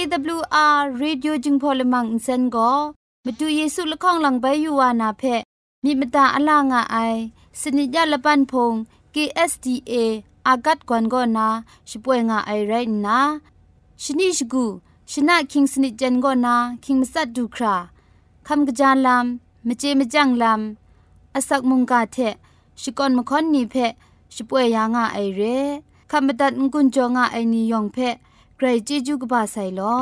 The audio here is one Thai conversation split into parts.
ရေดิโอจึงพอลมังอินเซนก็มาดูเยซูละข้องหลังใบยูวานาเพมีมตาอลางอไอสนิจยาละปันพง KSDA อากัดกวนก็นาช่วยงาไอไรนะชนิชกูชนะคิงสนิจันก็นาคิงมัสัดดูคราคำกระจานลำมเจมจังลำอาศักมุงกาเทชิกอนมคอนนีเพช่วยยางาไอเรคำบัดงกุนจงอาไอนิยองเพ กรจิจูกบาไซลอ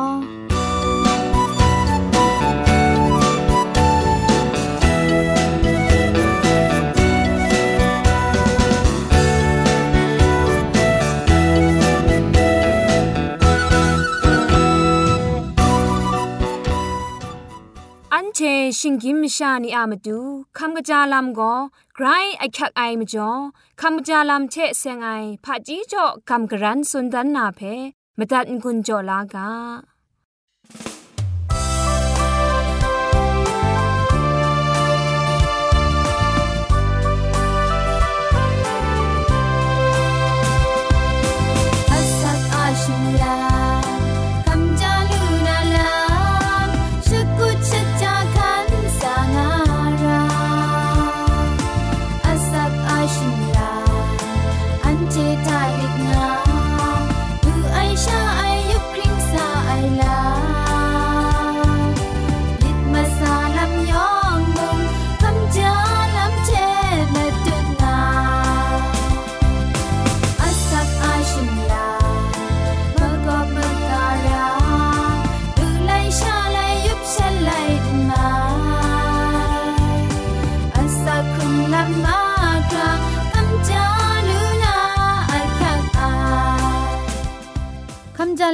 เชชิงกิมชานีอามาดูคำกระจาลำก็ไกรไอคักไอมาจ่อคำกระจาลำเชเซงไอผาจีจ่อคำกระรันสุนดันนาเพ มตัดกุญจ่อล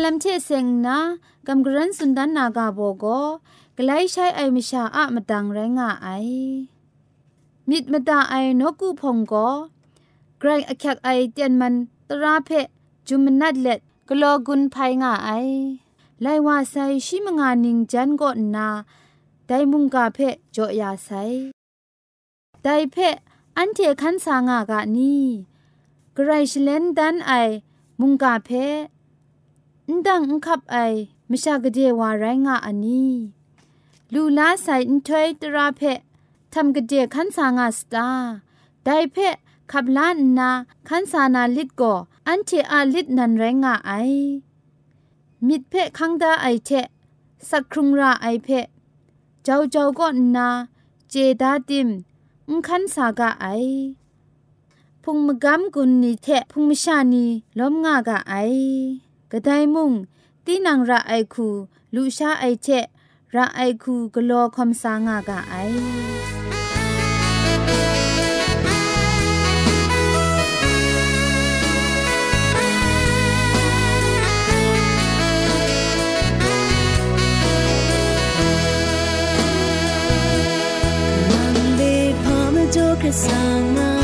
ลำเชเซงนะกำกรันสุนดันนากาโบโกกไลใช้ไอมิชาอะมตังไรงะไอมิดมตาไอนกูพงโกไกรอคักไอเตียนมันตราเพจุมนัดเล็ดกลอกุนไพงะไอไลว่าไซชิมงานิงจันก็นาไดมุงกาเพจอยาไซไดเพอันเทคันสางากะนี่ไกรชเลนดันไอมุงกาเพ นดังอุคับไอมชากเดวาไรงะอันนี้ลูลาใส่อินทอยตราเพทำกเดขันสางาสตาไดเพขับล้านนาขันสานาลิดก็อันเทอาลิดนันไรงะไอ มิดเพคังดาไอเทสักครุงราไอเพเจ้าเจ้าก็นาเจดาติมอุคันสากะไอพุงมกำกุนนีเทพุงมชานีล้มงากะไอ กระไดมุงตีนังระไอคูลูชาไอเชะระไอคูกลอคอมสางากะไอกระสั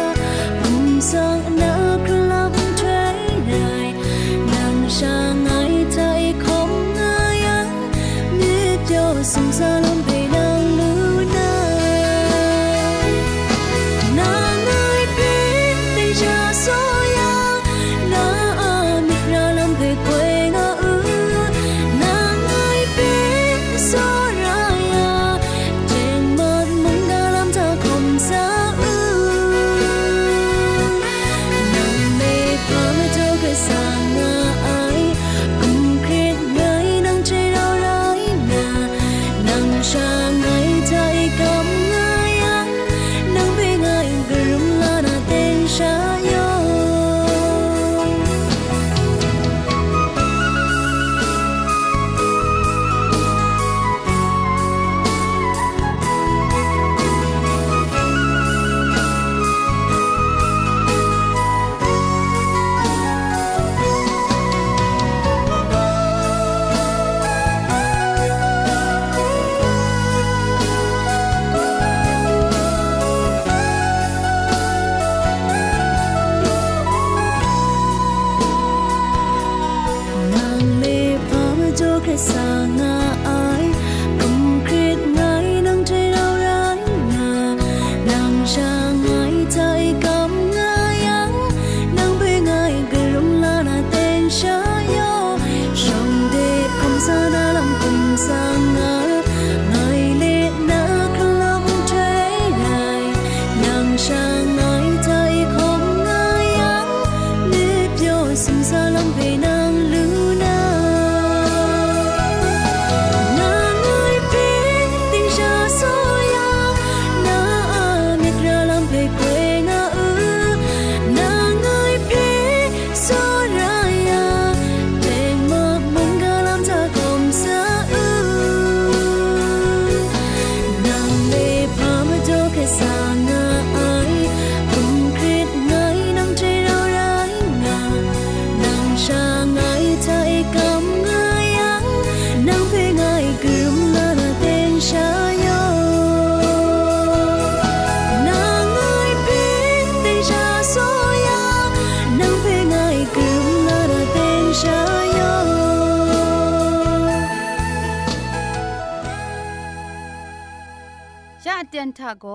ชาเตียนทาโก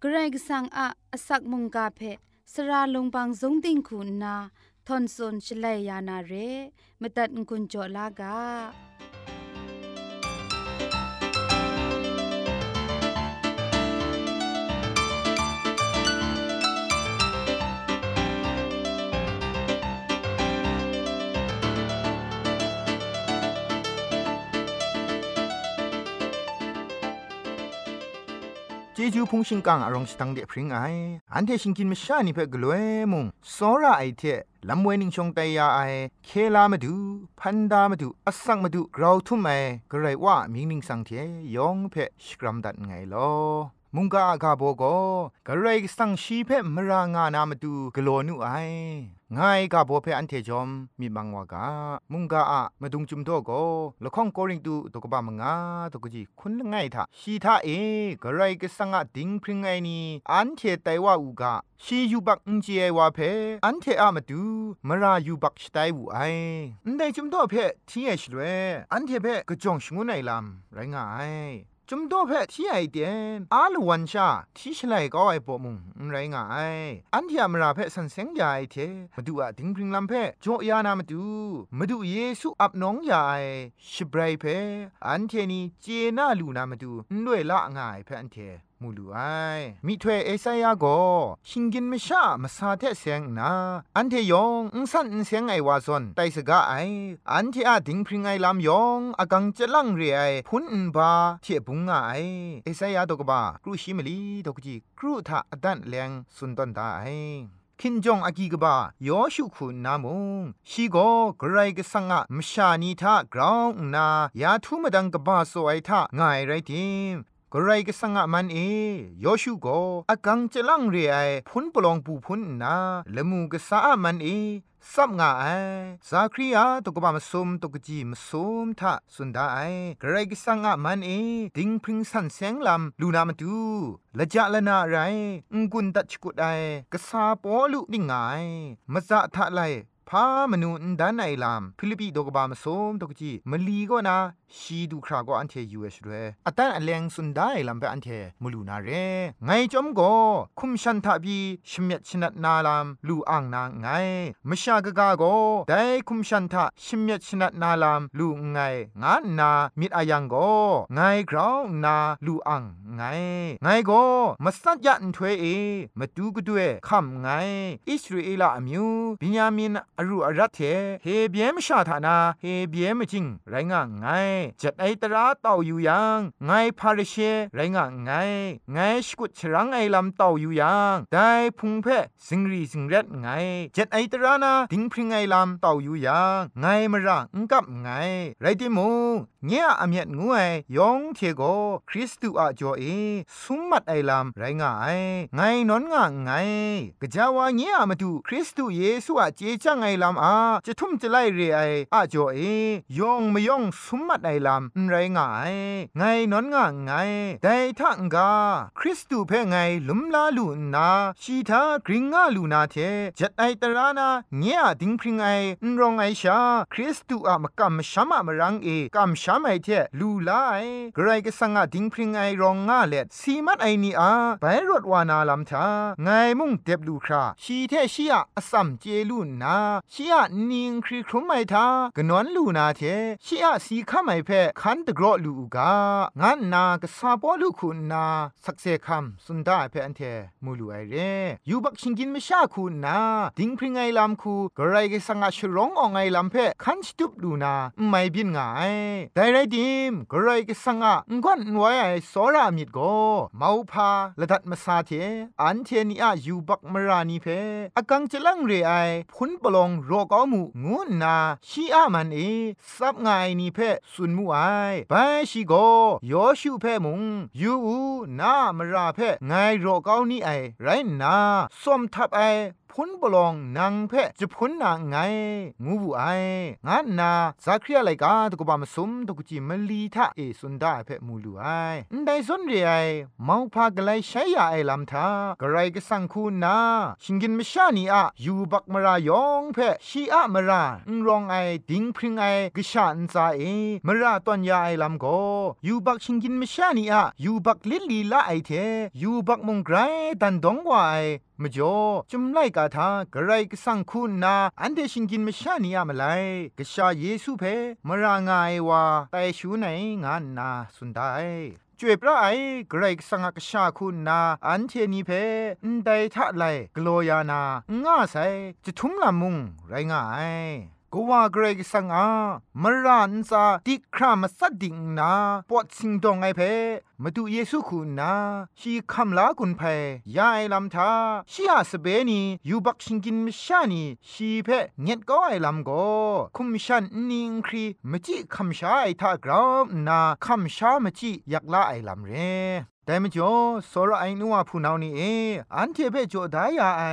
เกรกสังอะสักมุงกาเพสระลงบางสงติงคุณนาทอนซนชลัยยานาเรมตัดกุญจลากา จูพงชิงกังอารองสตังเดพริงไออันเทชิงกินมชานิเพกลัวมุงสอระไอเทลำเวนิงชงไตยาไอเคลามาดูพันดามาดูอสังมาดูกราวทุ่มไอกระไรว่ามิงนิงสังเทยองเพ่สกรัมดัดไงลอมุงกาอากาโบโกกระไรสังชีเพมรางานามาดูกลัวนุไอ ง่ายกาโบเพออันเทจอมมีบังวากามุงกาอะมาดุงจุมโตโกละข้องโกริงตูตกบามงาตกจีคุณง่ายทาชีทาเอกะไรก็สังอะดิงพริงไงนี่อันเทไตว่าอูกาชียูบักอุนเจวาเพอันเทอะมาดูมรายูบักสไตวูไออันใดจุมโตเพทีเอชเรอันเทเพกะจองชงุไนลำไรงาย จุมโตเพที่ไอเดียนอาลวันชาที่ฉลัยก็ไอปอมุงไรงายอันที่อามราเพสันเซงยาไอเทมาดูอะดิงพริงลำเพจ่อยานามาดูมาดูเยซูอับน้องยาไอชิบไรเพอันเทนีเจนาลูนามาดูด้วยละง่ายเพอันเท มูลูไอมิถวเอสายาโกชิงกินมชามาซาเทเสียงนา อันเทยองอุสันอุเสียงไอวาซอนไตสกาไอ อันเทอาดิงพริงไอลำยองอากังจะลังเรไอพุนอุบาเทบุงไอเอสายาตกบากรูชิมลีตกจีกรูทาอดันแรงสุนตันตาไอคินจงอากีกบายอชุคุณนามุงชีโกไกรกสังะมชานีทากราวนายาทุมดังกบาโซไอทาง่ายไรทิม กรไรก็สังะมันเอยอชูโกอากังจะลังเรไอพุนปลองปูพุนนาละมูก็สามันเอสับงาไอซาครียาตกบามซุมตกจีมซุมทะสุนดาไอกรก็สังะมันเอดิงพริงสันเซงลำลูนามาดูละจะละนาไรองกุนตัชกุดไอกษาปอลุนิงายมะจะทะไล พามนูนดันไอลามฟิลิปปีดกบามสมตกจีมลีก็นาชีดูคราก็อันเทยูเอชเรอตันอเลงสุนได้ลำเปอันเทมลูนาเรไงจอมก็คุมชันทาบีชเมตชนัดนาลามลูอ่างนางไงมชากกาโกได้คุมชันทาชเมตชนัดนาลามลูไงงานนามิดอายังก็ไงกราวนาลูอ่างไงไงก็มาสัจยันถวยเอมาดูกด้วยคำไงอิสราเอลอมิวบิญามินอรุอรัตเทเฮเบียมชาธานาเฮเบียมจิงไรงะไงจัดไอตราเต่าอยู่ยังไงพาริเชไรงะไงไงสกุดชรังไอลำเต่าอยู่ยังได้พุงเพสิงรีสิงเร็ดไงจัดไอตรานาดิงพริงไอลำเต่าอยู่ยังไงมระงกับไงไรติมูเงียอเมียดงวยยองเทโกคริสตูอาจอเอสุมมัดไอลำไรงะไอไงนอนงะไงกะจาวาเงียมาดูคริสตูเยซูอาเจจังไอลำอาจะทุ่มจะไล่เรไออาจอเอยองไม่ยองสมมัดไอลำไรงะไอไงนอนงะไงแต่ทังกาคริสตูเพไงลุมลาลูนาชีทากริงงาลูนาเทจัดไอตรานาเงียดิงพริงไอนรองไอชา คริสตูอะมะกัมชามะมรังเอกัมชามไอเทลูลาไอกรก็สังอะดิงพริงไอรองงาเล็ดสีมัดไอนีอาไปรถวานาลัมทาไงมุ่งเต็บลูคราชีเทชีอะอสัมเจลูนาชียนิงครีครุมไม่ทากนวนลูนาเทชียสีข้าไม่เพคันตะกรอลูกางานนากษาปอลูคุณนาสักเซคัมสุนดาเพอันเทมูลูไอเรยูบักชิงกินไม่ชาคุณนาดิงพริงไงลำคูกระไรก็สังอาชร้องอองไงลำเพคันสตุบลูนาไม่บินง่ายแต่ไรดิมกระไรก็สังอางอนไว้ไอสอรามิดโกมาพาละดัดมาซาเทอันเทนีอายูบักมรานีเพอากังจะลังเรไอพุนปลองรอกอมูงูนาชีอามันเอซับไงนี่เพสุนมูไอไปชีโกยอชูเพมุงยูอูนามราเพไงรอกอนี่ไอไรนาสมทับไอ พุนบลองนางเพจะพุนนางไงงูบุไองานนาสักครียไลกาตกบามสุมตกจิมลีทะเอสุนดาเพมูลูไอไดซอนเรไอมาพากไลใช้ยาไอลำทากระไรก็สังคูนาชิงกินมชานีอะยูบักมรายองเพชีอะมรานรองไอดิงพริงไอกชาอันซาเอมราตอนยาไอลำโกยูบักชิงกินมชานีอะยูบักลิลีละไอเทยูบักมงไกรดันดงวาไอ มจ่อจุมไลกาทากระไรกสังคุณนา อันเดชิงกินมชานียามไลกชาเยซูเพมรางายวาแต่ชูไหนงานนาสุดได้จวยพระไอเกรกสังกชาคุณนา อันเทนีเพนไดทะไลกลัวยานาง่าใสจะทุมละมุงไรง่าย ก็ว่าเกรกสังอามรานซาติครามสัดดิงนาปอดสิงดองไอเพมาดูเยซูคุณนาชีคำลากุนเพยาไอลำทาชีหาสเบนียูบักชิงกินมชานีชีเพเงียดก็ไอลำโกคุมชันนิงครีมจิคำชาไอทากราวนาคำชามจิอยากลาไอลำเร ต่มจ่อสรไอนัวผู้นานี่เออันเทเปจ่อดายาไอ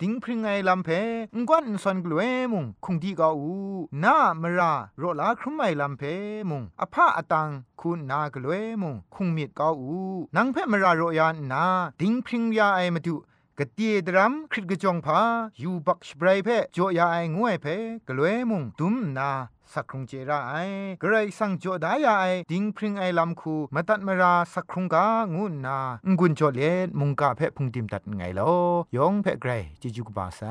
ดิงพริงไอลำเพงกวนสอนกลวยมุงคงดีกาอูนามรารอลาครุมไอลำเพมุงอภาอตังคุณนากลวยมุงคงมีดกาอูนังเพมรารอยานนาดิงพริงยาไอมาดูกะตีดรัมคริตกะจงพายูบักสเปรย์เพจ่อยาไองวยเพกลวยมุงดุมนา สักครุงเจราไอกระไรสังจดายาไอดิงพริงไอลำคูมาตัดมาราสักครุงกางุนนางุนจดเลมุงกาเพพุงติมตัดไงลอยองเพไกรจิจุกบาไซ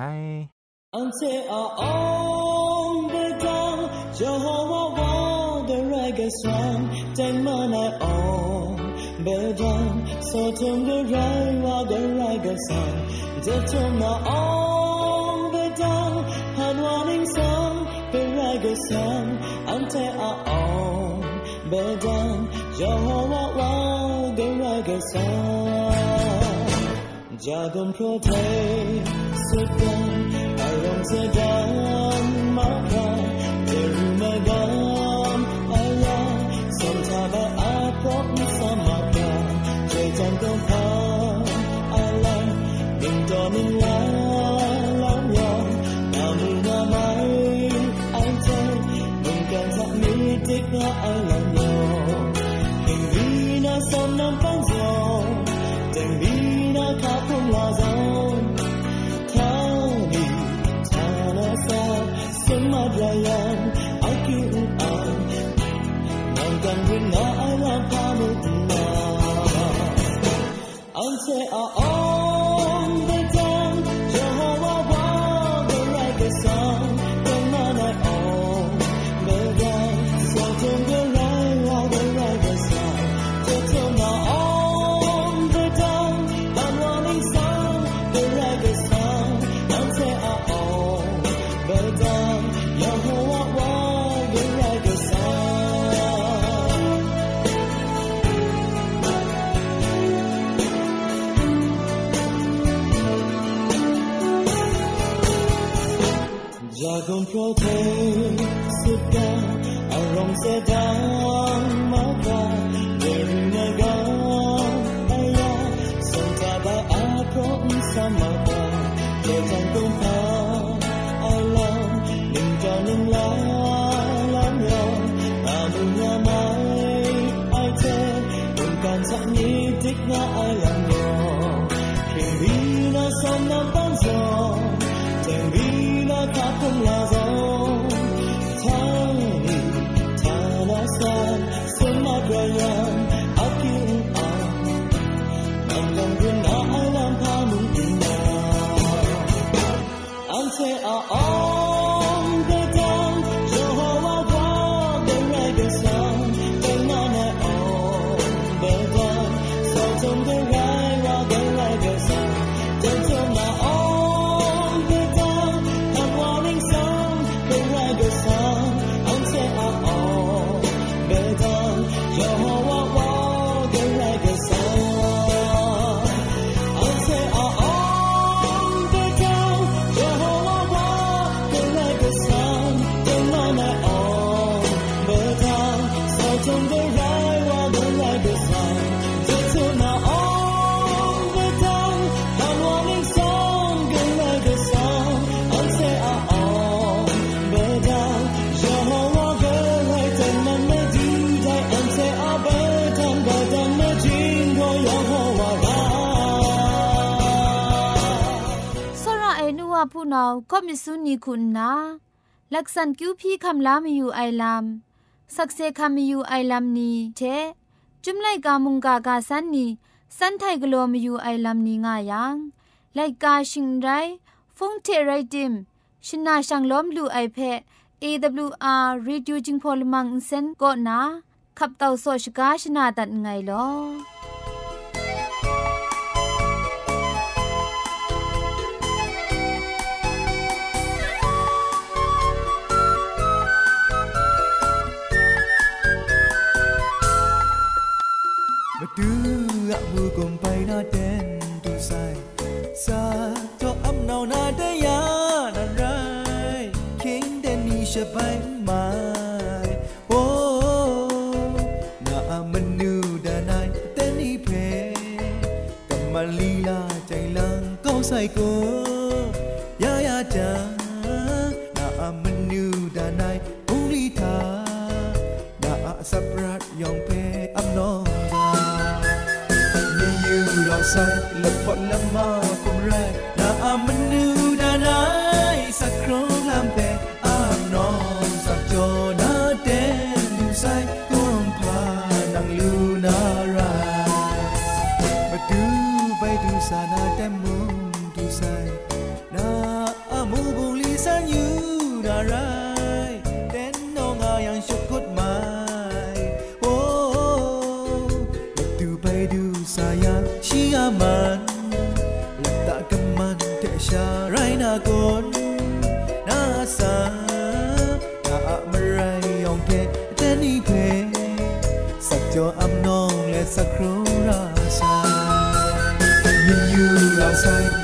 Until all the dawn, Jehovah want the reggae song, take my all the dawn, so turn the right while the reggae song, the turn all the 영원한 그날에서 작은 프로테 슬픈 아름다운 마음 เพราะเธอสุดาอารมณ์เสียดา็มิสุนีคุณนาลักษณคิวพี่คำลามีอยู่ไอลามสักเซคำมีอยู่ไอลามนี้เชจุมไลกามุงกากาสันนีสันไทกลัวมีอยู่ไอลามนี้ง่ายังไลกาชิงไรฟงเทไรดิมชินาชังล้อมลูไอเพ AWR Reducing Polymer Insen ก็นาขับเต่าโซชกาชนาตัดไงลอ นาอาสับรัดย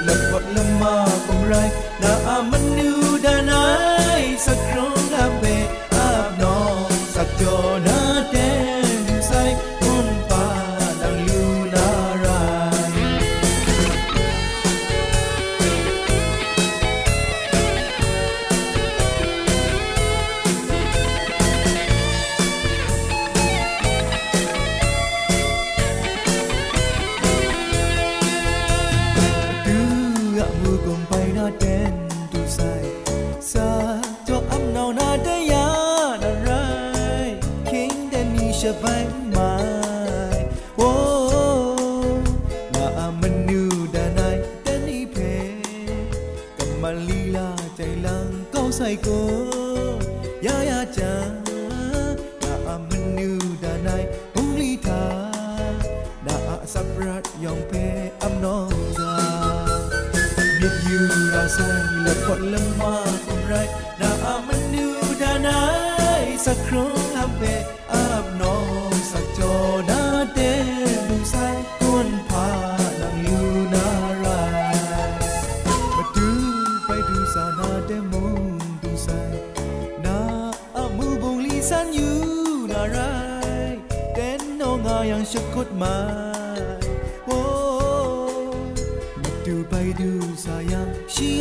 ละกดละมาคงไรนาอามันนูดานายสักครั้ง บรัดยองเพอัมนองกามิดยูราไซและผลละมาคงไรน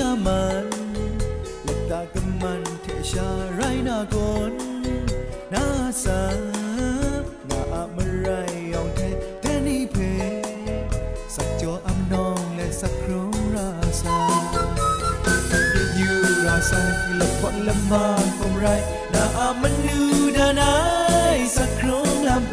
ามันหลับตากับมันเทชาไรนากนนาสานาอะมะไรยองเทเทนี่เพ สักจออำนองและสักครูราสายูราไซละพอละมาคงไรนาอามันนูดานายสักครั้งลำเพ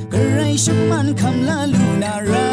ฉุนมันคำลาลูนารั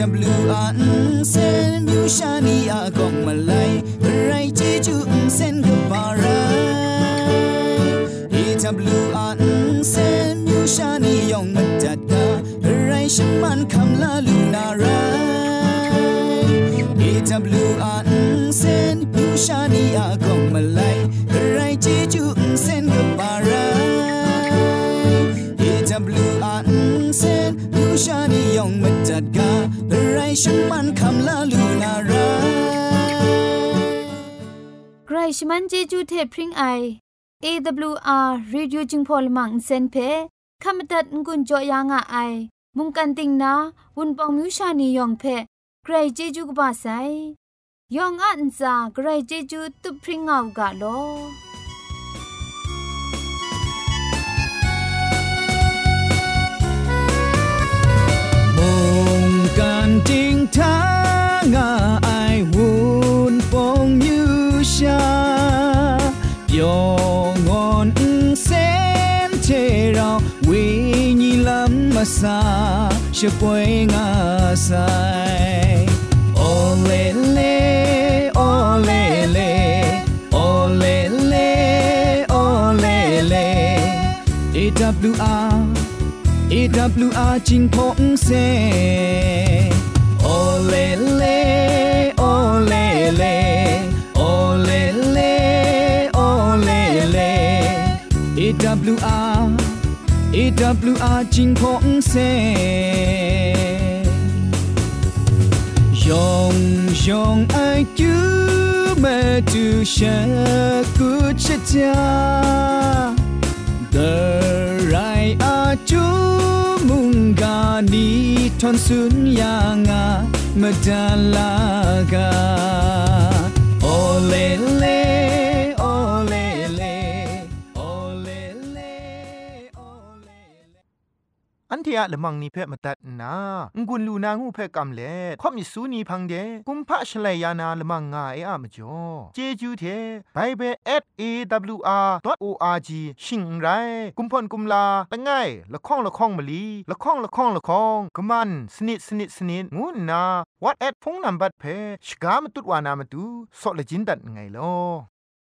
AWR เซนมิวชานีอากองมาไลอะไรจีจูเซนกับปารา AWR เซนมิวชานียองมาจัดกาอะไรฉันมันคำลาลูนาไร AWR เซนมิวชานีอากองมาไลอะไรจีจูเซนกับปารา AWR เซนมิวชานียองมาจัด ฉันมันคำลาลูนาไรใครชมันเจจูเทพริงไอ AWR Radio จึงพอลมังเซนเพขมตัดงุนจอยางอ้ายมุงกันติงนาวุนปองมิวชานียองเพใครเจจูกบาไซยองอันซาใครเจจูตุพริงเอากาโล kan ting ta nga ai wun phong như sha yo ngon sen che rao we ni lam ma sa she poi nga sai ole le ole le ole le ole le AWR AWR จิงพงเซโอเลเลโอเลเลโอเลเลโอเลเล AWR AWR จิงพงเซยองยองไอจูมาดูชะกุชะจา The right are chu munga ni thon sun yanga madalaga ole เทียละมังนิเพ่มาตัดนางุนลูนางูเพ่กำเล่ข่อมิสูนีพังเดกุมพะชเลยานาละมังงาเออะมจ่อเจจูเทไบเบิล @awr.org ชิงไรกุมพ่นกุมลาละไงละข้องละข้องมะลีละข้องละข้องละข้องกะมันสนิดสนิดสนิดงูนา what at พงนัมบัดเพชกามตุดวานามตุซอเลจินดัดไงลอ